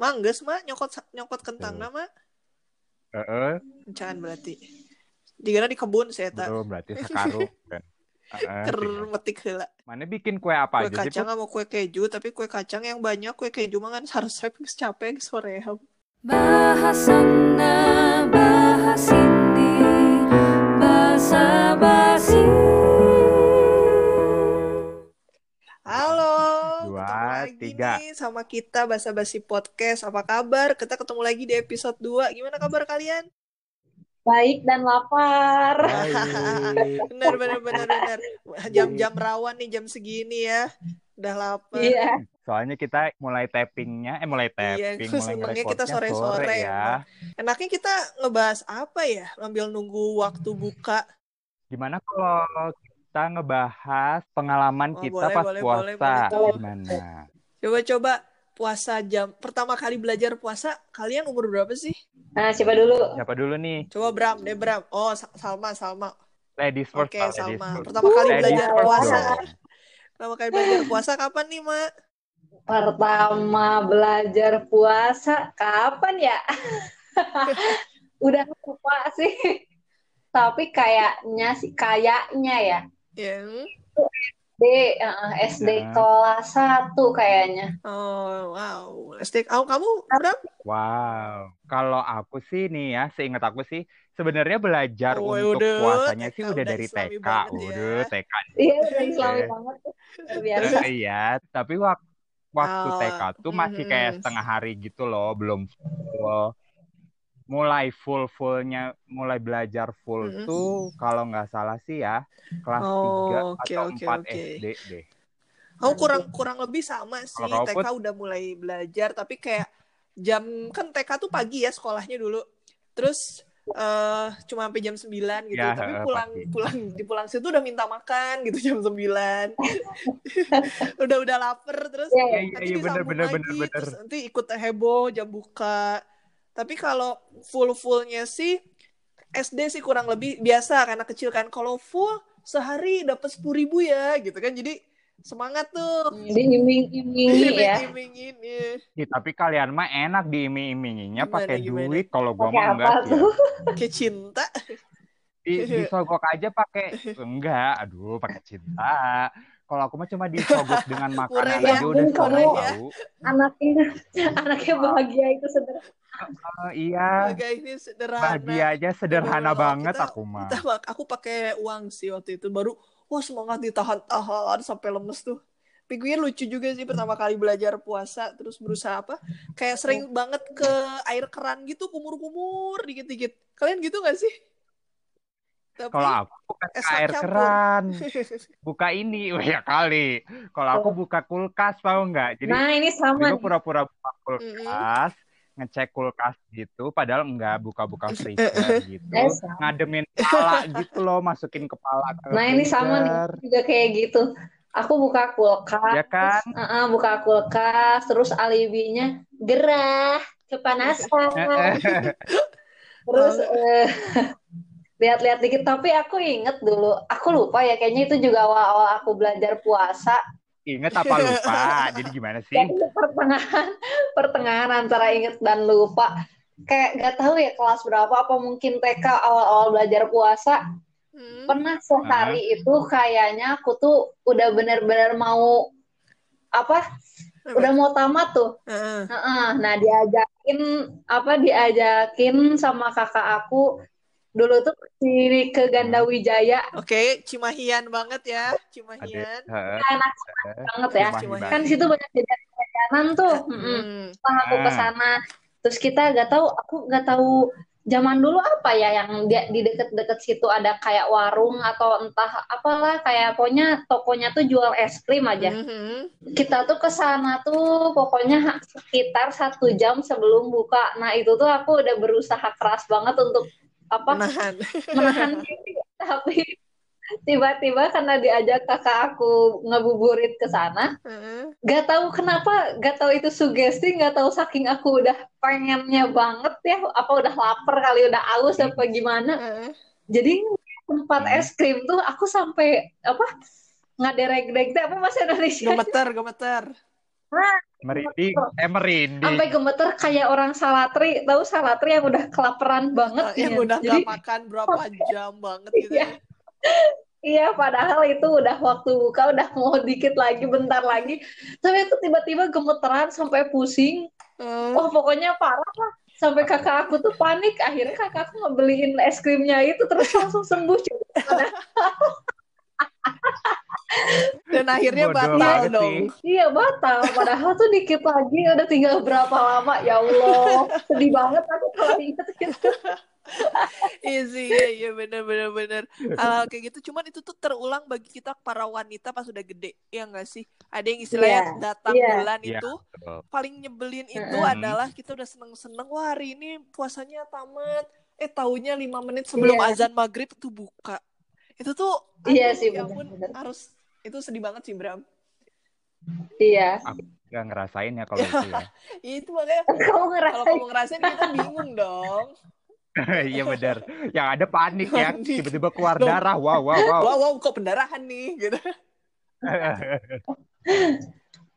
Mangges mak nyokot nyokot kentang Tuh. nama. Heeh, Encan berarti. Digana di kebun saya tak. belum berarti sekarung kan. Heeh, Ker metik heula. Mana bikin kue apa Kue aja sih? kacang sama kue keju, tapi kue kacang yang banyak, kue keju mah kan harus saya geus capek geus hoream. Bahasana bahas ini Basa basi Dua, lagi tiga. nih sama kita Basa Basi Podcast. Apa kabar? Kita ketemu lagi di episode 2. Gimana kabar kalian? Baik dan lapar. Baik. Benar, benar, benar, benar. Jam-jam rawan nih, jam segini ya. Udah lapar. Iya. Soalnya kita mulai tappingnya, eh mulai Iya, tapping, mulai senengnya kita sore-sore sore ya. ya. Enaknya kita ngebahas apa ya? Sambil nunggu waktu buka. Gimana kalau kita ngebahas pengalaman Oh, kita boleh, pas boleh, puasa? boleh, boleh. Gimana? Coba-coba puasa jam pertama kali belajar puasa, kalian umur berapa sih? Nah, siapa dulu? Siapa dulu nih? Coba Bram, deh Bram. Oh, Sa- Salma, Salma. Ladies first. Oke, ladies Salma. first. Pertama kali Ladies belajar first puasa. dong. Pertama kali belajar puasa kapan nih, Mak? Pertama belajar puasa kapan ya? Udah lupa sih. Tapi kayaknya sih kayaknya ya. Yang D, eh, SD Nah. kelas 1 kayaknya. Oh, wow. SD oh, kamu Bram? Wow, kalau aku sih nih ya, seingat aku sih sebenarnya belajar Oh, untuk udah, puasanya TK sih udah udah dari TK, ya. udah TK. Iya, udah islami Oke. banget. Biasa. Eh, Iya, tapi waktu waktu Oh, TK tuh masih kayak mhm. setengah hari gitu loh, belum full. Mulai full fullnya, mulai belajar full Mhm. tuh kalau nggak salah sih ya kelas Oh, 3 oke, atau oke, 4 oke. SD deh. Aku kurang kurang lebih sama sih. Kalau TK Put? udah mulai belajar, tapi kayak jam kan TK tuh pagi ya sekolahnya dulu. Terus eh cuma sampai jam 9 gitu. Ya, tapi pulang pagi. pulang di pulang situ udah minta makan gitu jam 9. udah udah lapar terus Iya, Iya, iya. iya, nanti iya, bener, disambung bener, lagi, bener, bener. terus nanti ikut heboh jam buka. Tapi kalau full-fullnya sih SD sih kurang lebih biasa karena kecil kan. Kalau full sehari dapat sepuluh ribu ya gitu kan. Jadi semangat tuh. Diiming-imingi ya. Iming-imingin ya. Tapi kalian mah enak diiming-iminginya pakai duit, kalau gua mah enggak sih. ya. Kayak cinta. Di, disogok aja pakai enggak, aduh pakai cinta. Kalau aku mah cuma disogok dengan makanan ya. aja udah Murah seneng ya. tahu. Anaknya, anaknya bahagia itu sederhana. Eh, iya, Harga ini sederhana. bahagia aja sederhana Bener, banget kita- aku mah. Kita, aku pakai uang sih waktu itu baru wah semangat ditahan-tahan sampai lemes tuh. Pikir lucu juga sih pertama kali belajar puasa terus berusaha apa kayak sering banget ke air keran gitu kumur-kumur dikit-dikit. Kalian gitu gak sih? Kalau aku buka air campur. keran, buka ini, oh ya kali. Kalau aku buka kulkas tahu nggak? Jadi Nah, ini sama nih. pura-pura buka kulkas, ngecek kulkas gitu, padahal enggak buka-buka freezer gitu, Eh, sama. ngademin kepala gitu loh, masukin kepala ke Nah, ini sama nih juga kayak gitu. Aku buka kulkas, Ya kan? Heeh, buka kulkas, terus alibinya gerah, kepanasan. Terus eh, lihat-lihat dikit. Tapi aku inget dulu, aku lupa ya, kayaknya itu juga awal-awal aku belajar puasa. Ingat apa lupa? Jadi gimana sih? Jadi pertengahan, pertengahan antara inget dan lupa. Kayak gak tahu ya kelas berapa, apa mungkin TK awal-awal belajar puasa. Hmm. Pernah sehari itu kayaknya aku tuh udah bener-bener mau apa? Udah mau tamat tuh. Heeh. Heeh, Nah, diajakin apa diajakin sama kakak aku dulu tuh di ke Ganda Wijaya Oke, Cimahian banget ya, Cimahian. heeh, enak heeh. banget ya. Cimahi Kan situ banyak jajanan tuh. Hmm. Setelah aku ke Ah. sana, terus kita gak tahu, aku gak tahu zaman dulu apa ya yang dia di deket-deket situ ada kayak warung atau entah apalah kayak pokoknya tokonya tuh jual es krim aja. Mhm. kita tuh ke sana tuh pokoknya sekitar satu jam sebelum buka. Nah itu tuh aku udah berusaha keras banget untuk apa Menahan. menahan diri, tapi tiba-tiba karena diajak kakak aku ngebuburit ke sana, Heeh. gak tahu kenapa, gak tahu itu sugesti, gak tahu saking aku udah pengennya banget ya, apa udah lapar kali, udah aus apa gimana. Heeh. Jadi tempat es krim tuh aku sampai apa ngaderek-derek apa bahasa Indonesia? Gemeter, gemeter. Merinding, eh merinding. sampai gemeter kayak orang salatri, tahu salatri yang udah kelaparan banget Nah, yang ya. udah Jadi gak makan berapa jam banget gitu ya. Iya, padahal itu udah waktu buka, udah mau dikit lagi, bentar lagi. Tapi itu tiba-tiba gemeteran sampai pusing. Eh, Wah, pokoknya parah lah. Sampai kakak aku tuh panik. Akhirnya kakak aku ngebeliin es krimnya itu, terus langsung sembuh. Dan akhirnya Bodoh batal dong. Iya, batal. Padahal tuh dikit lagi, udah tinggal berapa lama. Ya Allah, sedih banget aku kalau inget gitu. Iya sih, iya, iya bener bener bener. Hal-hal kayak gitu, cuman itu tuh terulang bagi kita para wanita pas udah gede, ya nggak sih? Ada yang istilahnya Iya, datang iya. bulan Iya, itu betul. paling nyebelin itu adalah kita udah seneng-seneng, wah hari ini puasanya tamat, eh taunya lima menit sebelum Iya. azan maghrib tuh buka. Itu tuh, Iya aduh, sih, ya ampun, bener-bener. harus itu sedih banget sih Bram. Iya. Gak ngerasain ya kalau itu ya. Itu makanya Kamu kalau ngerasain kamu ngerasain kita bingung dong. Iya benar. Yang ada panik ya, tiba-tiba keluar Loh. darah. Wow, wow, wow. Wow, wow, kok pendarahan nih gitu.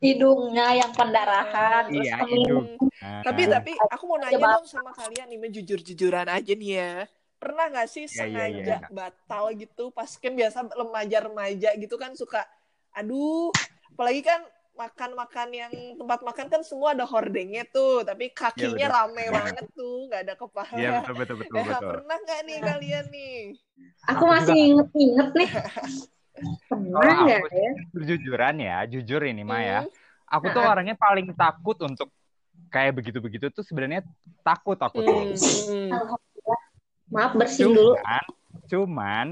hidungnya yang pendarahan. terus Iya, hidung. Tapi Ah. tapi aku mau nanya Coba. dong sama kalian nih, jujur-jujuran aja nih ya. Pernah nggak sih Iya, iya, sengaja iya. batal gitu pas kan biasa remaja-remaja gitu kan suka aduh, apalagi kan makan-makan yang tempat makan kan semua ada hordengnya tuh, tapi kakinya betul. rame banget tuh, nggak ada kepala. Iya betul betul betul Ya, betul. pernah nggak nih kalian nih? Aku masih inget-inget nih. Pernah nggak ya? Jujuran ya, jujur ini mah ya. Hmm. Aku tuh orangnya paling takut untuk kayak begitu-begitu tuh sebenarnya takut aku tuh. Hmm, Maaf bersihin dulu. Cuman, cuman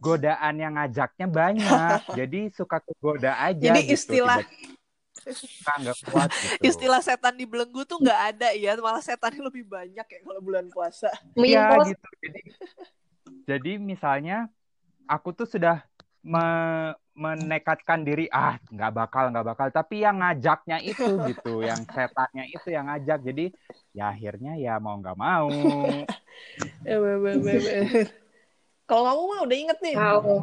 godaan yang ngajaknya banyak. jadi suka kegoda aja Jadi gitu. istilah- nggak kuat gitu. Istilah setan di belenggu tuh nggak ada ya, malah setannya lebih banyak ya kalau bulan puasa. Iya gitu. Jadi, jadi misalnya aku tuh sudah me- menekatkan diri ah nggak bakal nggak bakal tapi yang ngajaknya itu gitu yang setannya itu yang ngajak jadi ya akhirnya ya mau nggak mau. Kalau kamu mah udah inget nih. Kalau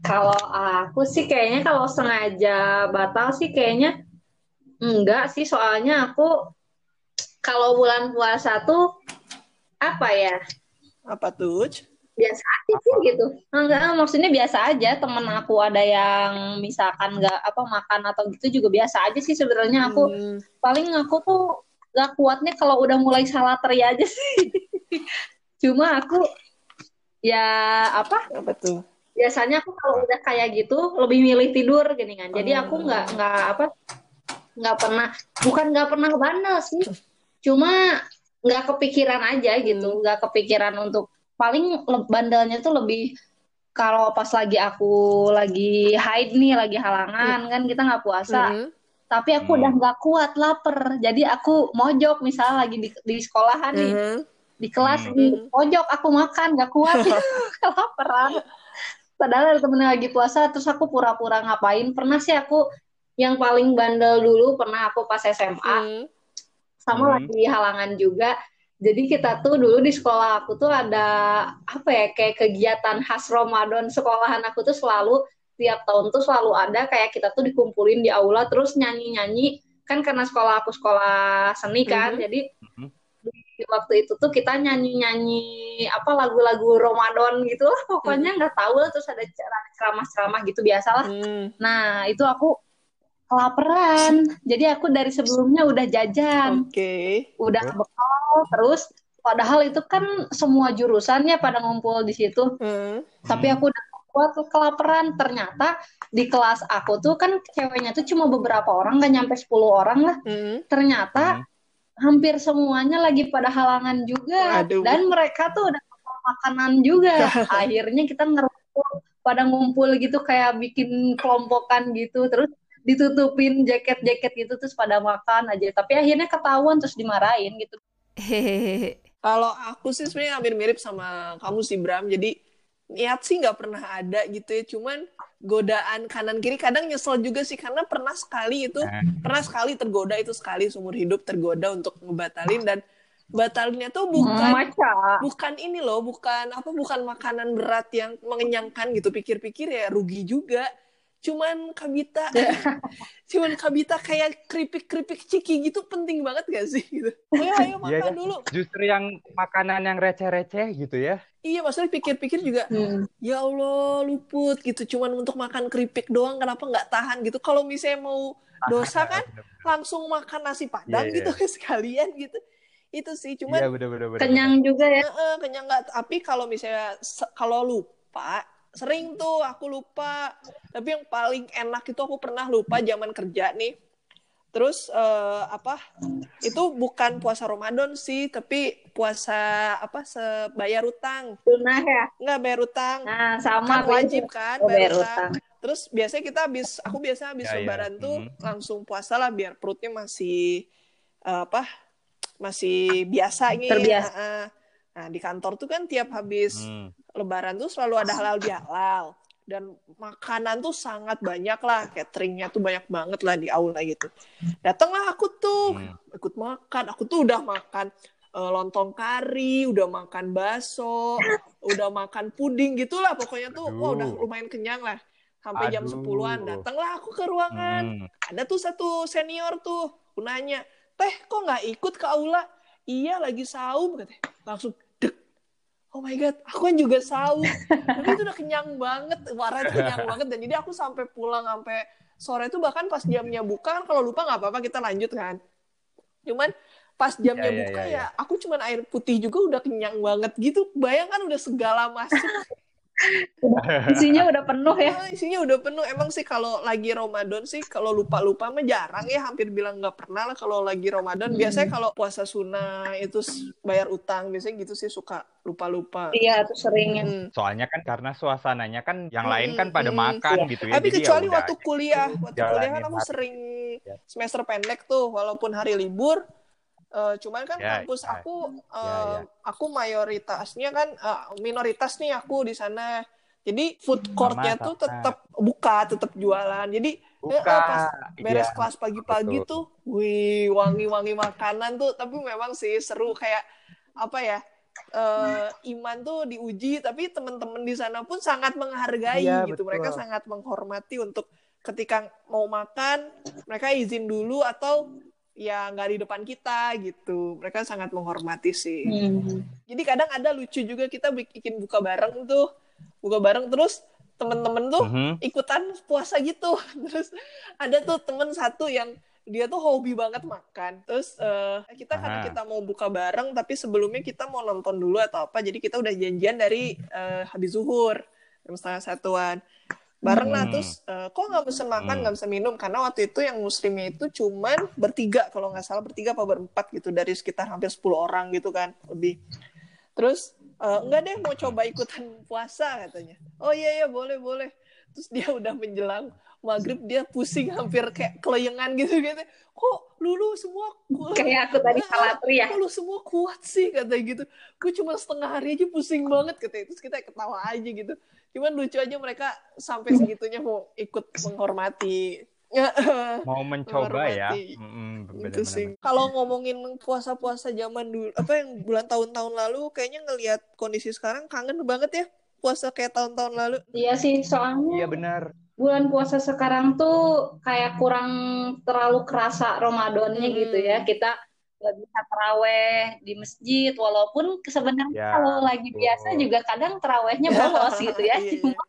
kalau aku sih kayaknya kalau sengaja batal sih kayaknya enggak sih soalnya aku kalau bulan puasa tuh apa ya Apa tuh? Biasa aja sih gitu. Enggak maksudnya biasa aja. Temen aku ada yang misalkan nggak apa makan atau gitu juga biasa aja sih sebenarnya. Aku Hmm. paling aku tuh gak kuatnya kalau udah mulai salah teri aja sih. Cuma aku ya apa? Apa tuh? biasanya aku kalau udah kayak gitu lebih milih tidur gini kan. Jadi aku nggak nggak apa nggak pernah bukan nggak pernah bandel sih. Cuma nggak kepikiran aja gitu. Nggak kepikiran untuk paling bandelnya tuh lebih kalau pas lagi aku lagi haid nih lagi halangan kan kita nggak puasa Hmm. tapi aku Hmm. udah nggak kuat lapar jadi aku mojok misalnya lagi di, di sekolahan nih Hmm. di kelas Hmm. di pojok aku makan nggak kuat kelaparan padahal ada temen lagi puasa terus aku pura-pura ngapain pernah sih aku yang paling bandel dulu pernah aku pas SMA Hmm. sama Hmm. lagi halangan juga jadi kita tuh dulu di sekolah aku tuh ada apa ya kayak kegiatan khas Ramadan sekolahan aku tuh selalu tiap tahun tuh selalu ada kayak kita tuh dikumpulin di aula terus nyanyi-nyanyi kan karena sekolah aku sekolah seni kan Mhm. jadi Mhm. di waktu itu tuh kita nyanyi-nyanyi apa lagu-lagu Ramadan gitu lah pokoknya nggak tahu lah terus ada ceramah-ceramah gitu biasalah Hmm. nah itu aku kelaparan jadi aku dari sebelumnya udah jajan Oke. udah bekal terus padahal itu kan semua jurusannya pada ngumpul di situ Hmm. tapi aku udah kuat tuh kelaparan ternyata di kelas aku tuh kan ceweknya tuh cuma beberapa orang nggak nyampe 10 orang lah Hmm. ternyata Hmm. hampir semuanya lagi pada halangan juga Waduh. dan mereka tuh udah makan makanan juga akhirnya kita ngerumpul pada ngumpul gitu kayak bikin kelompokan gitu terus ditutupin jaket-jaket gitu terus pada makan aja tapi akhirnya ketahuan terus dimarahin gitu Hehehe. Kalau aku sih sebenarnya hampir mirip sama kamu sih Bram. Jadi niat sih nggak pernah ada gitu ya. Cuman godaan kanan kiri kadang nyesel juga sih karena pernah sekali itu Nah. pernah sekali tergoda itu sekali seumur hidup tergoda untuk ngebatalin dan batalinnya tuh bukan maca bukan ini loh bukan apa bukan makanan berat yang mengenyangkan gitu pikir-pikir ya rugi juga cuman kabita cuman kabita kayak keripik-keripik ciki gitu penting banget gak sih gitu ayo ayo makan Iya kan? dulu Justru yang makanan yang receh-receh gitu ya. iya maksudnya pikir-pikir juga Hmm. ya Allah luput gitu cuman untuk makan keripik doang kenapa nggak tahan gitu kalau misalnya mau dosa kan langsung makan nasi padang Iya, gitu sekalian gitu itu sih cuman Iya bener-bener. Kenyang juga ya. Heeh, kenyang nggak tapi kalau misalnya kalau lupa sering tuh aku lupa tapi yang paling enak itu aku pernah lupa zaman kerja nih terus eh, apa itu bukan puasa Ramadan sih tapi puasa apa sebayar utang Tunah ya. nggak bayar utang Nah, sama kan wajib kan Oh, bayar bayar utang utang. terus biasanya kita habis aku biasa habis Ya, ya. lebaran tuh Hmm. langsung puasa lah biar perutnya masih eh, apa masih biasa nih Terbiasa. Heeh. Nah di kantor tuh kan tiap habis Hmm. lebaran tuh selalu ada halal bihalal dan makanan tuh sangat banyak lah cateringnya tuh banyak banget lah di aula gitu datanglah aku tuh Hmm. ikut makan aku tuh udah makan eh, lontong kari udah makan bakso udah makan puding gitulah pokoknya tuh wah udah Aduh. lumayan kenyang lah sampai jam Aduh. 10-an datanglah aku ke ruangan Hmm. ada tuh satu senior tuh aku nanya teh kok nggak ikut ke aula iya lagi saum katanya langsung oh my god aku kan juga saum tapi itu udah kenyang banget warna itu kenyang banget. Dan jadi aku sampai pulang sampai sore itu bahkan pas jamnya buka kan kalau lupa nggak apa-apa kita lanjut kan. Cuman pas jamnya Ya, ya, buka ya, ya, ya. aku cuman air putih juga udah kenyang banget gitu. Bayangkan udah segala masuk Isinya udah penuh ya. Ah, isinya udah penuh. Emang sih kalau lagi Ramadan sih kalau lupa-lupa mah jarang ya, hampir bilang nggak pernah lah kalau lagi Ramadan. Biasanya kalau puasa sunnah itu bayar utang, biasanya gitu sih suka lupa-lupa. Iya, tuh seringnya. Hmm. Soalnya kan karena suasananya kan yang Hmm, lain kan pada hmm, makan iya. gitu ya. Tapi jadi ya kecuali udah waktu kuliah, waktu kuliah kan aku sering Ya. semester pendek tuh, walaupun hari libur. Eh, cuman kan Ya, kampus ya. aku, Ya, eh, ya. aku mayoritasnya kan eh, minoritas nih aku di sana. Jadi food courtnya tuh tetap buka, tetap jualan. Jadi Buka. eh, pas beres Iya. kelas pagi-pagi betul. tuh, wih wangi-wangi makanan tuh. Tapi memang sih seru kayak apa ya? eh, iman tuh diuji, tapi teman-teman di sana pun sangat menghargai Iya, gitu. betul. Mereka sangat menghormati untuk ketika mau makan, mereka izin dulu atau ya nggak di depan kita gitu. Mereka sangat menghormati sih. Hmm. Jadi kadang ada lucu juga kita bikin buka bareng tuh, buka bareng terus temen-temen tuh Mhm. ikutan puasa gitu. Terus ada tuh temen satu yang dia tuh hobi banget makan. Terus eh, kita karena Aha. kita mau buka bareng, tapi sebelumnya kita mau nonton dulu atau apa. Jadi kita udah janjian dari eh, habis zuhur jam setengah satuan. Bareng lah Hmm. terus eh, kok nggak pesen makan Hmm. nggak bisa minum karena waktu itu yang muslimnya itu cuman bertiga kalau nggak salah bertiga apa berempat gitu dari sekitar hampir 10 orang gitu kan lebih. Terus eh, enggak deh mau coba ikutan puasa katanya. Oh iya iya boleh boleh. Terus dia udah menjelang maghrib dia pusing hampir kayak kelayangan gitu gitu. Kok lulu semua kuat? Kayak aku tadi salatri ya. Kok lu semua kuat sih kata gitu. Gue cuma setengah hari aja pusing banget katanya. Terus kita ketawa aja gitu. Cuman lucu aja mereka sampai segitunya mau ikut menghormati. Mau mencoba ya. Itu bener-bener. sih. Kalau ngomongin puasa-puasa zaman dulu, apa yang bulan tahun-tahun lalu, kayaknya ngelihat kondisi sekarang kangen banget ya puasa kayak tahun-tahun lalu. Iya sih, soalnya Iya benar. Bulan puasa sekarang tuh kayak kurang terlalu kerasa Ramadannya Hmm. gitu ya. Kita nggak bisa teraweh di masjid, walaupun sebenarnya Ya, kalau lagi betul. biasa juga kadang terawehnya bolos gitu ya. Iya, Cuma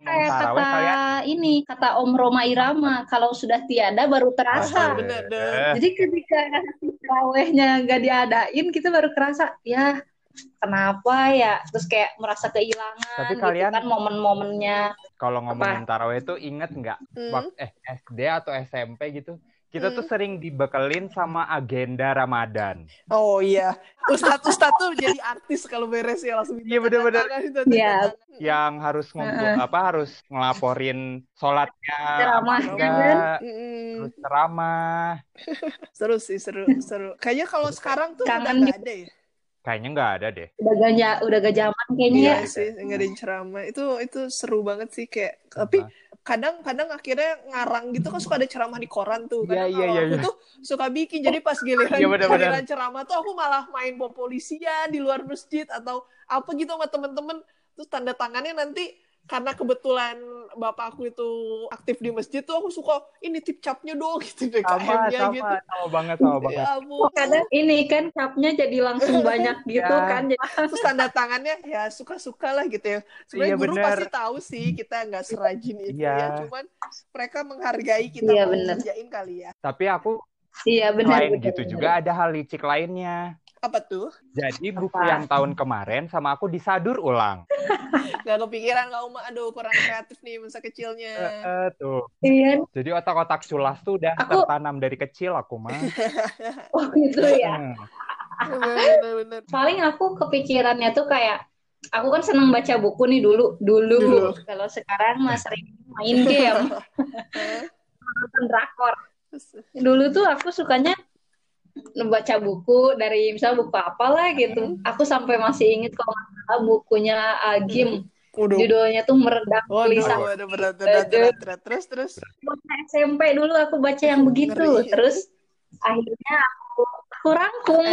kayak Taraweh kata ini, kata Om Roma Irama, kalau sudah tiada baru terasa. bener. Eh, Jadi ketika terawehnya nggak diadain, kita baru kerasa, ya kenapa ya? Terus kayak merasa kehilangan Tapi gitu kalian- kan momen-momennya. Kalau ngomongin taraweh itu inget nggak Hmm. waktu eh SD atau SMP gitu kita tuh Hmm. sering dibekelin sama agenda Ramadan. Oh iya, Ustadz Ustadz tuh jadi artis kalau beres ya langsung. Iya, bener-bener. Iya. Yang harus ngumpul apa harus ngelaporin sholatnya Ceramah, enggak, kan? terus ceramah. Seru sih, seru, seru. Kayaknya kalau sekarang tuh udah Kangen nggak ada ya. Kayaknya nggak ada deh. Udah gak, ja- udah gak zaman kayaknya ya. Iya sih, nggak ada yang ceramah. Itu itu seru banget sih kayak. Tapi kadang-kadang akhirnya ngarang gitu kan suka ada ceramah di koran tuh. Iya, iya, iya, aku iya. tuh suka bikin. Jadi pas giliran, bener-bener. giliran ceramah tuh aku malah main bom polisian di luar masjid atau apa gitu sama temen-temen. Terus tanda tangannya nanti karena kebetulan bapakku itu aktif di masjid tuh aku suka ini tip capnya dong gitu sama DKM-nya sama gitu. sama banget sama banget Ya ampun. Kadang ini kan capnya jadi langsung banyak gitu Ya. kan. Jadi, Terus tanda tangannya ya suka-suka lah gitu ya. Sebenarnya Iya, guru bener. pasti tahu sih kita nggak serajin itu Iya. ya. Cuman mereka menghargai kita Iya, mau bener. ngerjain kali ya. tapi aku iya benar. selain benar, gitu benar. juga ada hal licik lainnya Apa tuh? jadi buku Apa? yang tahun kemarin sama aku disadur ulang Gak kepikiran gak Uma? Aduh kurang kreatif nih masa kecilnya. Eh, eh, tuh Iya. jadi otak-otak culas tuh udah Aku- tertanam dari kecil aku mah Oh gitu ya. Bener-bener. Paling aku kepikirannya tuh kayak aku kan seneng baca buku nih dulu dulu, Dulu. kalau sekarang mah sering main game nonton drakor dulu tuh aku sukanya baca buku dari misal buku apalah gitu. Aku sampai masih inget kalau nggak salah bukunya Agim Udah. judulnya tuh meredam Oh, gelisah. udah berat, berat, berat, berat. Terus, terus. SMP dulu aku baca yang begitu. Ngeri. terus akhirnya aku aku rangkum.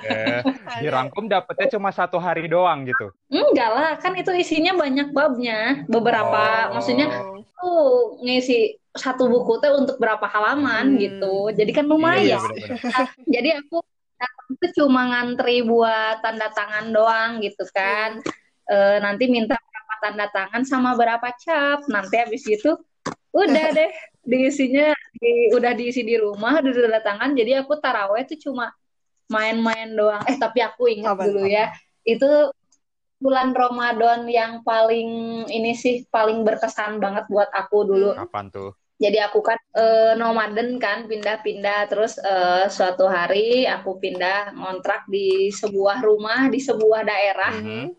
Eh, dirangkum dapetnya cuma satu hari doang gitu? Enggak lah kan itu isinya banyak babnya. Beberapa Oh. maksudnya tuh ngisi satu buku teh untuk berapa halaman Hmm. gitu. Jadi kan Iya, lumayan. bener-bener. Jadi aku tuh cuma ngantri buat tanda tangan doang gitu kan. Eh, nanti minta berapa tanda tangan sama berapa cap. Nanti habis itu udah deh diisinya di, udah diisi di rumah udah tanda tangan. Jadi aku taraweh tuh cuma main-main doang. Eh tapi aku ingat Apa? dulu ya. Itu bulan Ramadan yang paling ini sih paling berkesan banget buat aku dulu. kapan tuh Jadi aku kan eh, nomaden kan pindah-pindah terus eh, suatu hari aku pindah ngontrak di sebuah rumah di sebuah daerah. Mhm.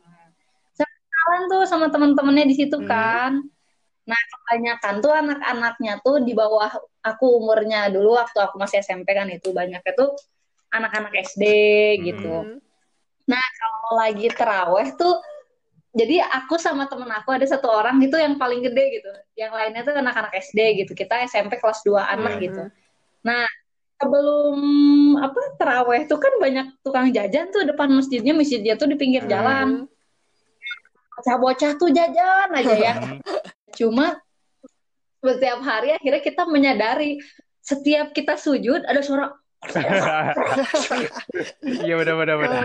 Kenalan tuh sama teman-temannya di situ Hmm. kan. Nah, kebanyakan tuh anak-anaknya tuh di bawah aku umurnya dulu waktu aku masih SMP kan itu banyaknya tuh anak-anak SD gitu. Mhm. Kalau lagi teraweh tuh jadi aku sama temen aku ada satu orang itu yang paling gede gitu. Yang lainnya tuh anak-anak SD gitu. Kita SMP kelas 2 anak Mhm. gitu. Nah, sebelum apa teraweh tuh kan banyak tukang jajan tuh depan masjidnya. Masjidnya tuh di pinggir Hmm. jalan. Bocah-bocah tuh jajan aja ya. Cuma setiap hari akhirnya kita menyadari setiap kita sujud ada suara iya benar benar benar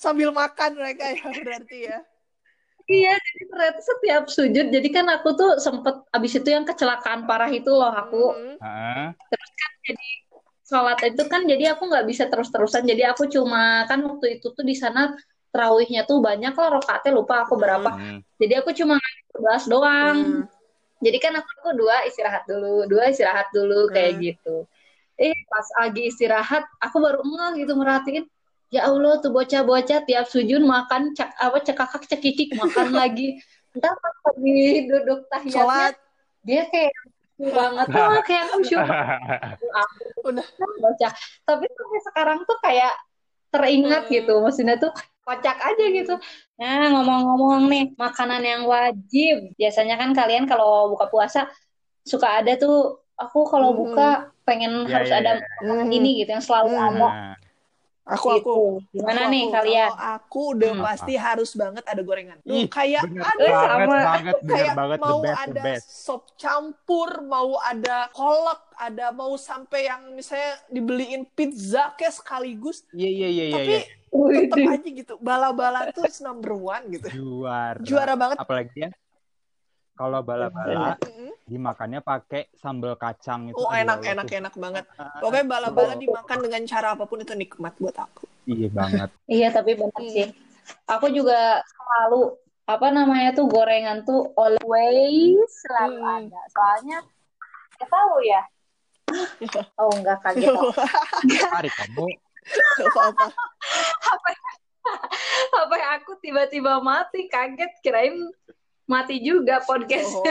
Sambil makan mereka ya berarti ya. Iya, jadi ternyata setiap sujud, jadi kan aku tuh sempet abis itu yang kecelakaan parah itu loh aku Mhm. Heeh. jadi sholat itu kan jadi aku nggak bisa terus-terusan, jadi aku cuma kan waktu itu tuh di sana terawihnya tuh banyak lah rokaatnya lupa aku berapa, Hmm. jadi aku cuma 11 doang, Hmm. jadi kan aku, aku dua istirahat dulu, dua istirahat dulu kayak Hmm. gitu. Pas lagi istirahat, aku baru ngeh gitu merhatiin. Ya Allah tuh bocah-bocah tiap sujud makan cek apa cekakak cekikik makan lagi. Entar pas lagi duduk tahiyatnya dia kayak banget tuh kayak khusyuk Udah. bocah. Tapi sampai sekarang tuh kayak teringat Hmm. gitu. Maksudnya tuh kocak aja gitu. Nah, ngomong-ngomong nih, makanan yang wajib. Biasanya kan kalian kalau buka puasa suka ada tuh aku kalau Hmm. buka pengen Ya, harus ya, ada ya. makanan Hmm. ini gitu yang selalu Hmm. ada Aku gitu. aku. Gimana Aku, nih aku. kalian? Kalau aku udah Hmm. pasti harus banget ada gorengan. Ih, kayak bener ada Eh, banget sama. banget kayak banget the mau best the ada best sop campur, mau ada kolak, ada mau sampai yang misalnya dibeliin pizza kayak sekaligus, iya iya iya iya tapi iya. tetep Widih. aja gitu. Bala-bala tuh number one gitu. juara Juara banget. apalagi ya kalau bala-bala Mm-mm. Dimakannya pakai sambal kacang itu Oh aduh, enak enak enak banget. Ah, Pokoknya bala-bala Betul. dimakan dengan cara apa pun itu nikmat buat aku. iya banget Iya, tapi benar Hmm. sih. Aku juga selalu apa namanya tuh gorengan tuh always selalu Hmm. ada. Soalnya nggak tahu ya. Oh enggak kaget. kok. Ari kamu apa-apa. HP aku tiba-tiba mati, kaget kirain mati juga podcast. Oh.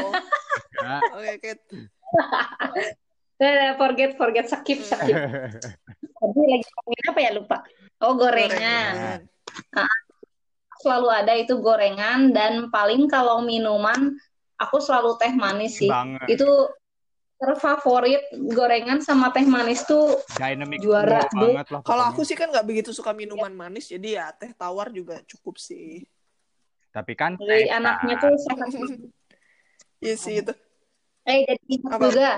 ya. Oke, oke. Eh, forget forget skip skip. Tadi lagi ngomongin apa ya lupa. Oh gorengan. Selalu ada itu gorengan dan paling kalau minuman aku selalu teh manis sih. banget itu terfavorit gorengan sama teh manis tuh dynamic Juara, banget lah Kalau aku sih kan nggak begitu suka minuman manis, jadi ya teh tawar juga cukup sih. Tapi kan dari anaknya kan. tuh sehat. Iya sih itu. Eh, jadi Apa? juga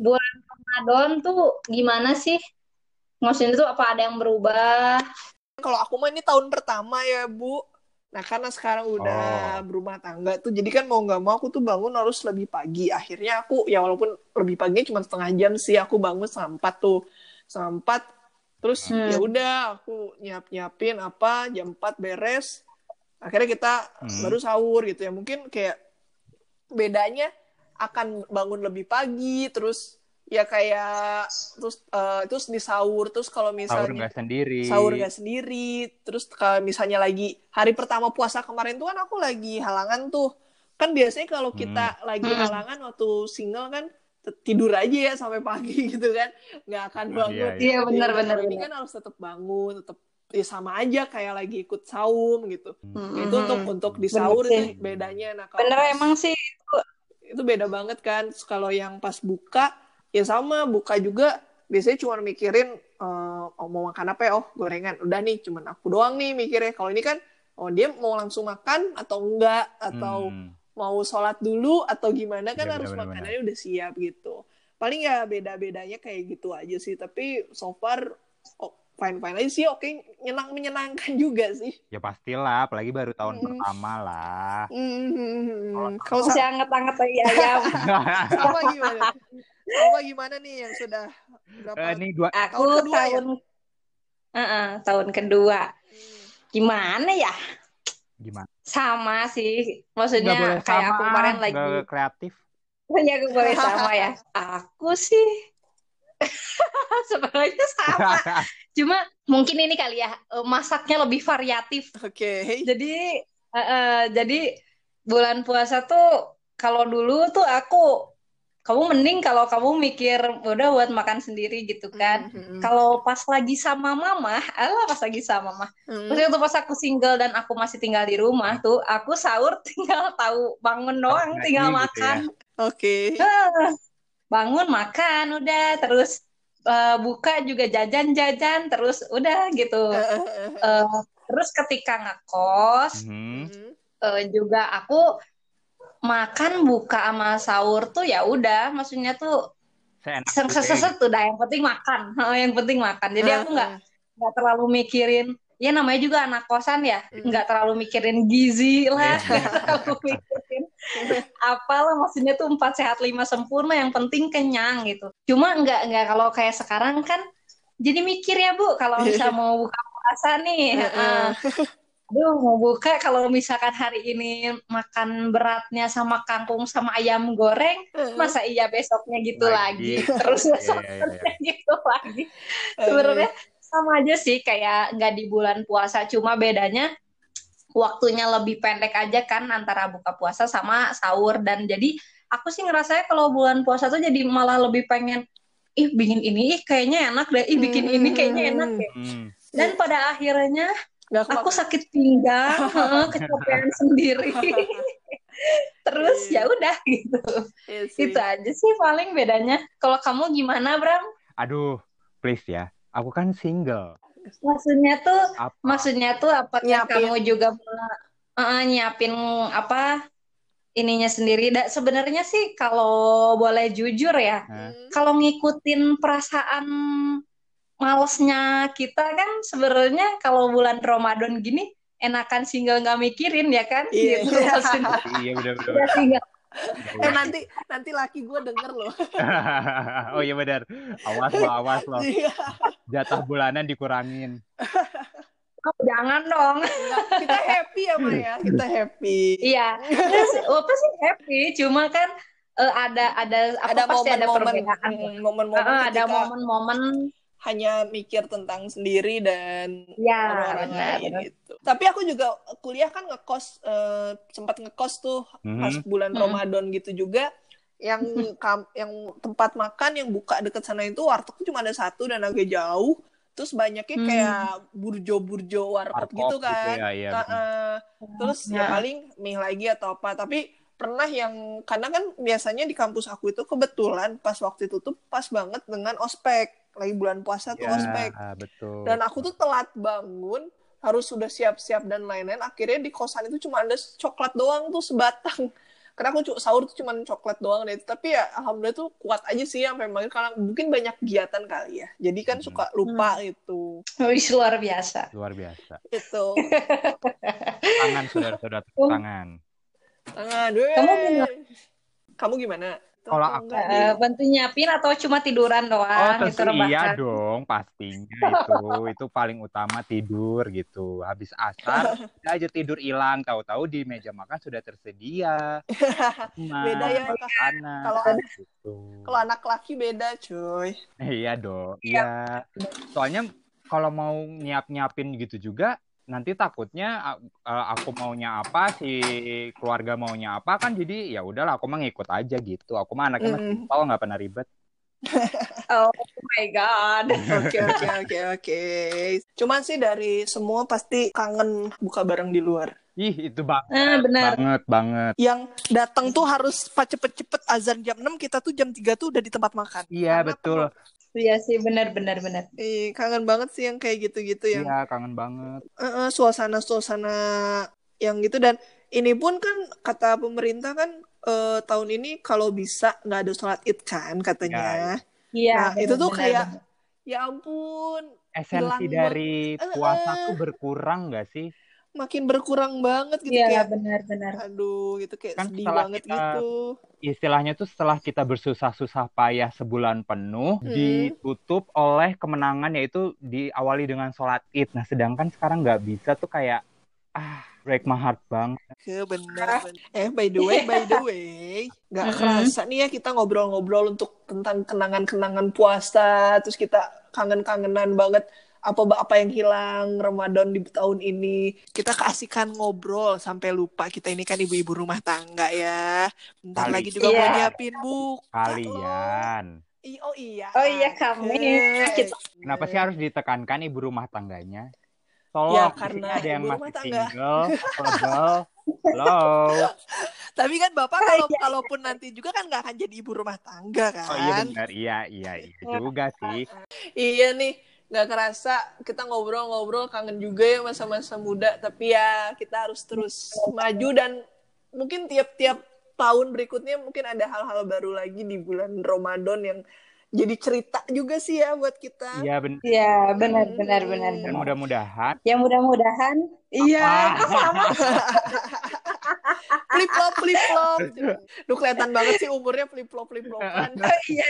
bulan Ramadan tuh gimana sih? Maksudnya tuh apa ada yang berubah? Kalau aku mah ini tahun pertama ya, Bu. Nah, karena sekarang udah Oh. berumah tangga tuh, jadi kan mau nggak mau aku tuh bangun harus lebih pagi. Akhirnya aku, ya walaupun lebih pagi cuma setengah jam sih, aku bangun setengah empat tuh. Setengah empat, terus Hmm. ya udah aku nyiap-nyiapin apa, jam 4 beres. Akhirnya kita Hmm. baru sahur gitu ya. Mungkin kayak bedanya akan bangun lebih pagi, terus ya kayak terus eh, terus di sahur terus kalau Sahur misalnya nggak sendiri. sahur gak sendiri terus kalau misalnya lagi hari pertama puasa kemarin tuh kan aku lagi halangan tuh kan biasanya kalau kita lagi Hmm. halangan waktu single kan tidur aja ya sampai pagi gitu kan nggak akan Iya, bangun iya. Iya, benar, Ya, benar, kalau ini benar. kan harus tetap bangun tetap ya sama aja kayak lagi ikut saum gitu. Hmm. itu untuk untuk di sahur Bener itu bedanya. Nah kalau Bener pas- emang sih. itu beda banget kan. Terus kalau yang pas buka ya sama. Buka juga biasanya cuma mikirin eh, oh, mau makan apa ya? Oh gorengan. Udah nih cuman aku doang nih mikirnya. Kalau ini kan oh dia mau langsung makan atau enggak? Atau Hmm. mau sholat dulu atau gimana? Kan Iya, harus benar-benar. makanannya udah siap gitu. Paling ya beda bedanya kayak gitu aja sih. Tapi so far oh, fine fine aja sih oke nyenang menyenangkan juga sih Ya pastilah, apalagi baru tahun Hmm. pertama lah. Hmm, kalau Masih sa- anget-anget lagi ayam. sama gimana sama gimana nih yang sudah berapa Eh, ini dua Aku Tahun kedua ya? tahun Heeh, tahun kedua. Hmm. Gimana ya? gimana? Sama sih. Maksudnya kayak sama, aku kemarin lagi kreatif. Ya, aku boleh sama ya. Aku sih sebenarnya sama. Cuma mungkin ini kali ya eh, masaknya lebih variatif. Oke. Jadi eh, eh, jadi bulan puasa tuh kalau dulu tuh aku kamu mending kalau kamu mikir udah buat makan sendiri gitu kan. Mhm. Kalau pas lagi sama mama, alah pas lagi sama mama. Mhm. Terus waktu pas aku single dan aku masih tinggal di rumah tuh, aku sahur tinggal tahu bangun doang, Nasi tinggal gitu makan. Oke. Ah, bangun makan udah. Terus eh, buka juga jajan-jajan terus udah gitu. Eh, terus ketika ngekos Mhm. Mhm. eh, juga aku makan buka sama sahur tuh ya udah. Maksudnya tuh seset tuh dah. Yang penting makan. Yang penting makan. Jadi aku nggak nggak terlalu mikirin ya namanya juga anak kosan ya Hmm. nggak terlalu mikirin gizi lah. Iya. nggak terlalu mikirin apalah maksudnya tuh empat sehat lima sempurna yang penting kenyang gitu cuma nggak nggak kalau kayak sekarang kan jadi mikir ya bu kalau bisa mau buka puasa nih Heeh. eh, aduh mau buka kalau misalkan hari ini makan beratnya sama kangkung sama ayam goreng masa iya besoknya gitu lagi, Lagi. terus Iya, besoknya iya, iya. gitu lagi sebenarnya sama aja sih kayak nggak di bulan puasa cuma bedanya waktunya lebih pendek aja kan antara buka puasa sama sahur. Dan jadi aku sih ngerasanya kalau bulan puasa tuh jadi malah lebih pengen ih bikin ini ih kayaknya enak deh ih bikin ini kayaknya enak deh. Hmm. dan pada akhirnya Nggak aku sakit pinggang heeh, kecapean sendiri. Terus ya udah gitu. Iya itu aja sih paling bedanya. Kalau kamu gimana Bram? Aduh, please ya. Aku kan single. Maksudnya tuh Apa? Maksudnya tuh apakah Nyiapin. kamu juga eh, nyiapin apa ininya sendiri? Dan sebenarnya sih kalau boleh jujur ya, Hmm. kalau ngikutin perasaan malesnya kita kan sebenarnya kalau bulan Ramadan gini enakan single nggak mikirin ya kan? Iya. Gitu maksudnya. Iya benar benar. Ya, single. Eh nanti nanti laki gue denger loh. oh iya benar. Awas lo, awas lo. Jatah bulanan dikurangin. Oh, jangan dong. Kita happy ya Maya. Kita happy. Iya. Terus apa sih happy? Cuma kan eh, ada ada apa Ada pasti ada momen-momen perbedaan. momen-momen Ah, ada momen-momen hanya mikir tentang sendiri dan ya orang-orang lain gitu. Tapi aku juga kuliah kan ngekos eh, sempat ngekos tuh pas Mhm. bulan Mhm. Ramadan gitu juga yang kam- yang tempat makan yang buka deket sana itu wartegnya cuma ada satu dan agak jauh. Terus banyaknya Hmm. kayak burjo-burjo warkop Warkop gitu gitu kan. ya, iya, Nah, eh, terus ya Nah. paling mie lagi atau apa. Tapi pernah yang karena kan biasanya di kampus aku itu kebetulan pas waktu itu tuh pas banget dengan ospek lagi bulan puasa tuh Ya, ospek betul. dan aku tuh telat bangun harus sudah siap-siap dan lain-lain akhirnya di kosan itu cuma ada coklat doang tuh sebatang karena aku cu- sahur tuh cuman coklat doang deh tapi ya alhamdulillah tuh kuat aja sih sampai maghrib karena mungkin banyak kegiatan kali ya jadi kan Hmm. suka lupa gitu Wih, luar biasa. Luar biasa. itu Tangan saudara-saudara tepuk tangan. tangan. Kamu gimana? kamu gimana Kalau Atau aku- enggak Eh, nih? bantu nyiapin atau cuma tiduran Oh, doang gitu tentu iya dong, pastinya itu. Itu paling utama tidur gitu. Habis asar, udah aja tidur hilang. Tahu-tahu di meja makan sudah tersedia. Nah, Beda ya, kalau- gitu. kalau anak laki beda cuy Iya dong, iya. Soalnya kalau mau nyiap-nyiapin gitu juga, nanti takutnya uh, aku maunya apa, si keluarga maunya apa kan jadi ya udahlah aku mah ngikut aja gitu. Aku mah anaknya Mm. simpel nggak pernah ribet. Oh my god. Oke oke oke oke. Cuman sih dari semua pasti kangen buka bareng di luar. Ih, itu banget, Ah, benar. banget, banget. Yang datang tuh harus cepet-cepet azan jam 6 kita tuh jam 3 tuh udah di tempat makan. Iya, Karena betul. Iya sih, benar benar benar. Eh, kangen banget sih yang kayak gitu-gitu yang Iya, kangen banget. eh, eh, suasana-suasana yang gitu dan ini pun kan kata pemerintah kan eh, tahun ini kalau bisa nggak ada sholat id kan katanya. Iya, Nah, benar, itu tuh benar, kayak ya ampun Esensi dari banget. puasa Eh, eh. tuh berkurang nggak sih? makin berkurang banget gitu Iya, kayak benar benar. aduh gitu kayak Kan sedih banget kita- gitu. Istilahnya tuh setelah kita bersusah-susah payah sebulan penuh, Hmm. ditutup oleh kemenangan yaitu diawali dengan sholat id. Nah, sedangkan sekarang nggak bisa tuh kayak ah break my heart bang. Ke bener, bener. Eh by the way, by the way, nggak kerasa nih ya kita ngobrol-ngobrol untuk tentang kenangan-kenangan puasa, terus kita kangen-kangenan banget apa apa yang hilang Ramadan di tahun ini. Kita keasikan ngobrol sampai lupa kita ini kan ibu-ibu rumah tangga ya. Bentar Kali. lagi juga Iya. mau nyiapin bu. Kalian. I- oh iya. Oh iya, kami. Kita- Kenapa sih harus ditekankan ibu rumah tangganya? Tolong, Ya, karena ada yang ibu masih rumah tangga. single, single. Hello. Tapi kan bapak kalau kalaupun nanti juga kan nggak akan jadi ibu rumah tangga kan? Oh iya benar, iya iya iya juga sih. Iya nih, nggak kerasa kita ngobrol-ngobrol kangen juga ya masa-masa muda. Tapi ya kita harus terus maju dan mungkin tiap-tiap tahun berikutnya mungkin ada hal-hal baru lagi di bulan Ramadan yang jadi cerita juga sih ya buat kita. Iya benar. Iya, benar benar benar. Dan mudah-mudahan Ya mudah-mudahan iya Apa? sama Flip flop, flip flop. Duh kelihatan banget sih umurnya flip flop, flip flopan. iya.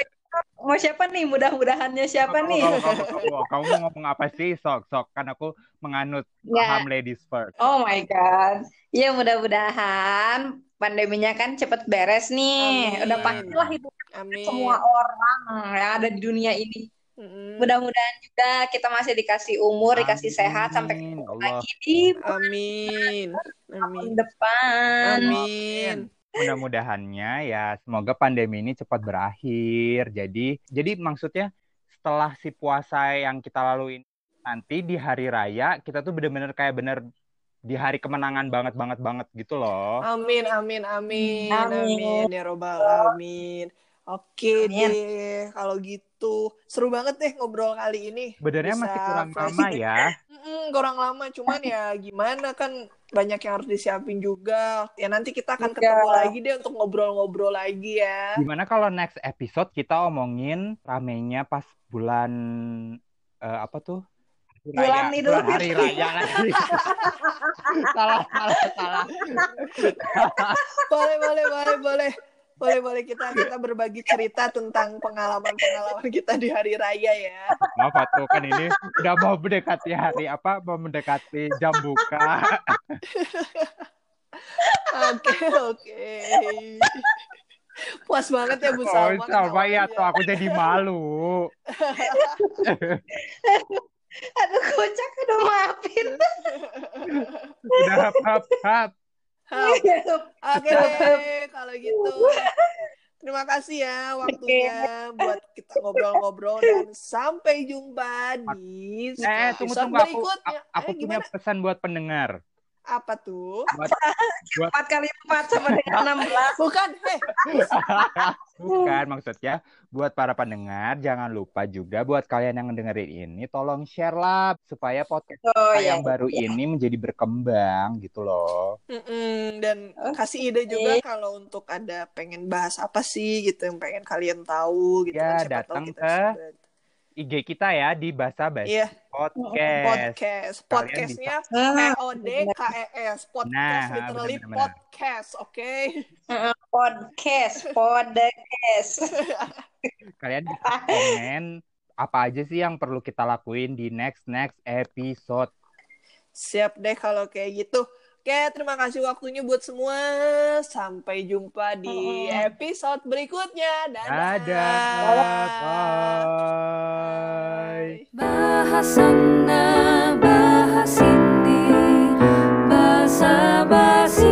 Mau siapa nih? Mudah-mudahannya siapa kamu, nih? kamu, kamu, kamu, kamu mau ngomong apa sih? Sok, sok. Kan aku menganut Ya. paham ladies first. Oh my God. Ya mudah-mudahan pandeminya kan cepet beres nih. Amin. Udah pastilah itu Amin. semua orang yang ada di dunia ini. Mudah-mudahan juga kita masih dikasih umur, dikasih sehat sampai Amin, ketemu Allah. lagi di Amin. Amin. depan. Amin. Mudah-mudahannya ya semoga pandemi ini cepat berakhir. Jadi jadi maksudnya setelah si puasa yang kita lalui nanti di hari raya kita tuh bener-bener kayak bener di hari kemenangan banget banget banget gitu loh. Amin, amin, amin, Amin. amin, ya robbal alamin. Oke Amin. deh, kalau gitu seru banget deh ngobrol kali ini. Sebenarnya Bisa masih kurang lama ya. Mm-mm, kurang lama, cuman ya gimana kan banyak yang harus disiapin juga. Ya nanti kita akan Iya. ketemu lagi deh untuk ngobrol-ngobrol lagi ya. Gimana kalau next episode kita omongin ramenya pas bulan eh, apa tuh? Hari Bulan Raya. Idul hari raya lagi. salah, salah, salah. Boleh, boleh, boleh, boleh. Boleh, boleh kita kita berbagi cerita tentang pengalaman-pengalaman kita di hari raya ya. Maaf tuh kan ini udah mau mendekati hari apa? Mau mendekati jam buka. Oke, oke. Puas banget ya Bu Oh, Salma. ya tuh aku jadi malu. Aduh kocak, aduh maafin. Udah hap hap hap. Oke deh, kalau gitu. Terima kasih ya waktunya buat kita ngobrol-ngobrol dan sampai jumpa di Eh, tunggu episode tunggu aku berikutnya. aku Eh, punya gimana? pesan buat pendengar. Apa tuh? Empat kali empat sama dengan enam belas. Bukan, heh. bukan maksudnya buat para pendengar jangan lupa juga buat kalian yang dengerin ini tolong share lah supaya podcast Oh kita iya. yang baru ini menjadi berkembang gitu loh. Mm-mm, Dan kasih ide juga kalau untuk ada pengen bahas apa sih gitu yang pengen kalian tahu gitu Ya, kan tahu datang kita ke IG kita ya di Basa Basi Iya, Podcast. podcast. Kalian Podcastnya Ah, P O D K E S. Podcast Nah, literally benar-benar. podcast, oke? podcast, podcast. Kalian bisa komen apa aja sih yang perlu kita lakuin di next next episode. Siap deh kalau kayak gitu. Oke, terima kasih waktunya buat semua. Sampai jumpa di episode berikutnya. Dadah. Dadah. Bye. Bahasana bahasini bahasa basi.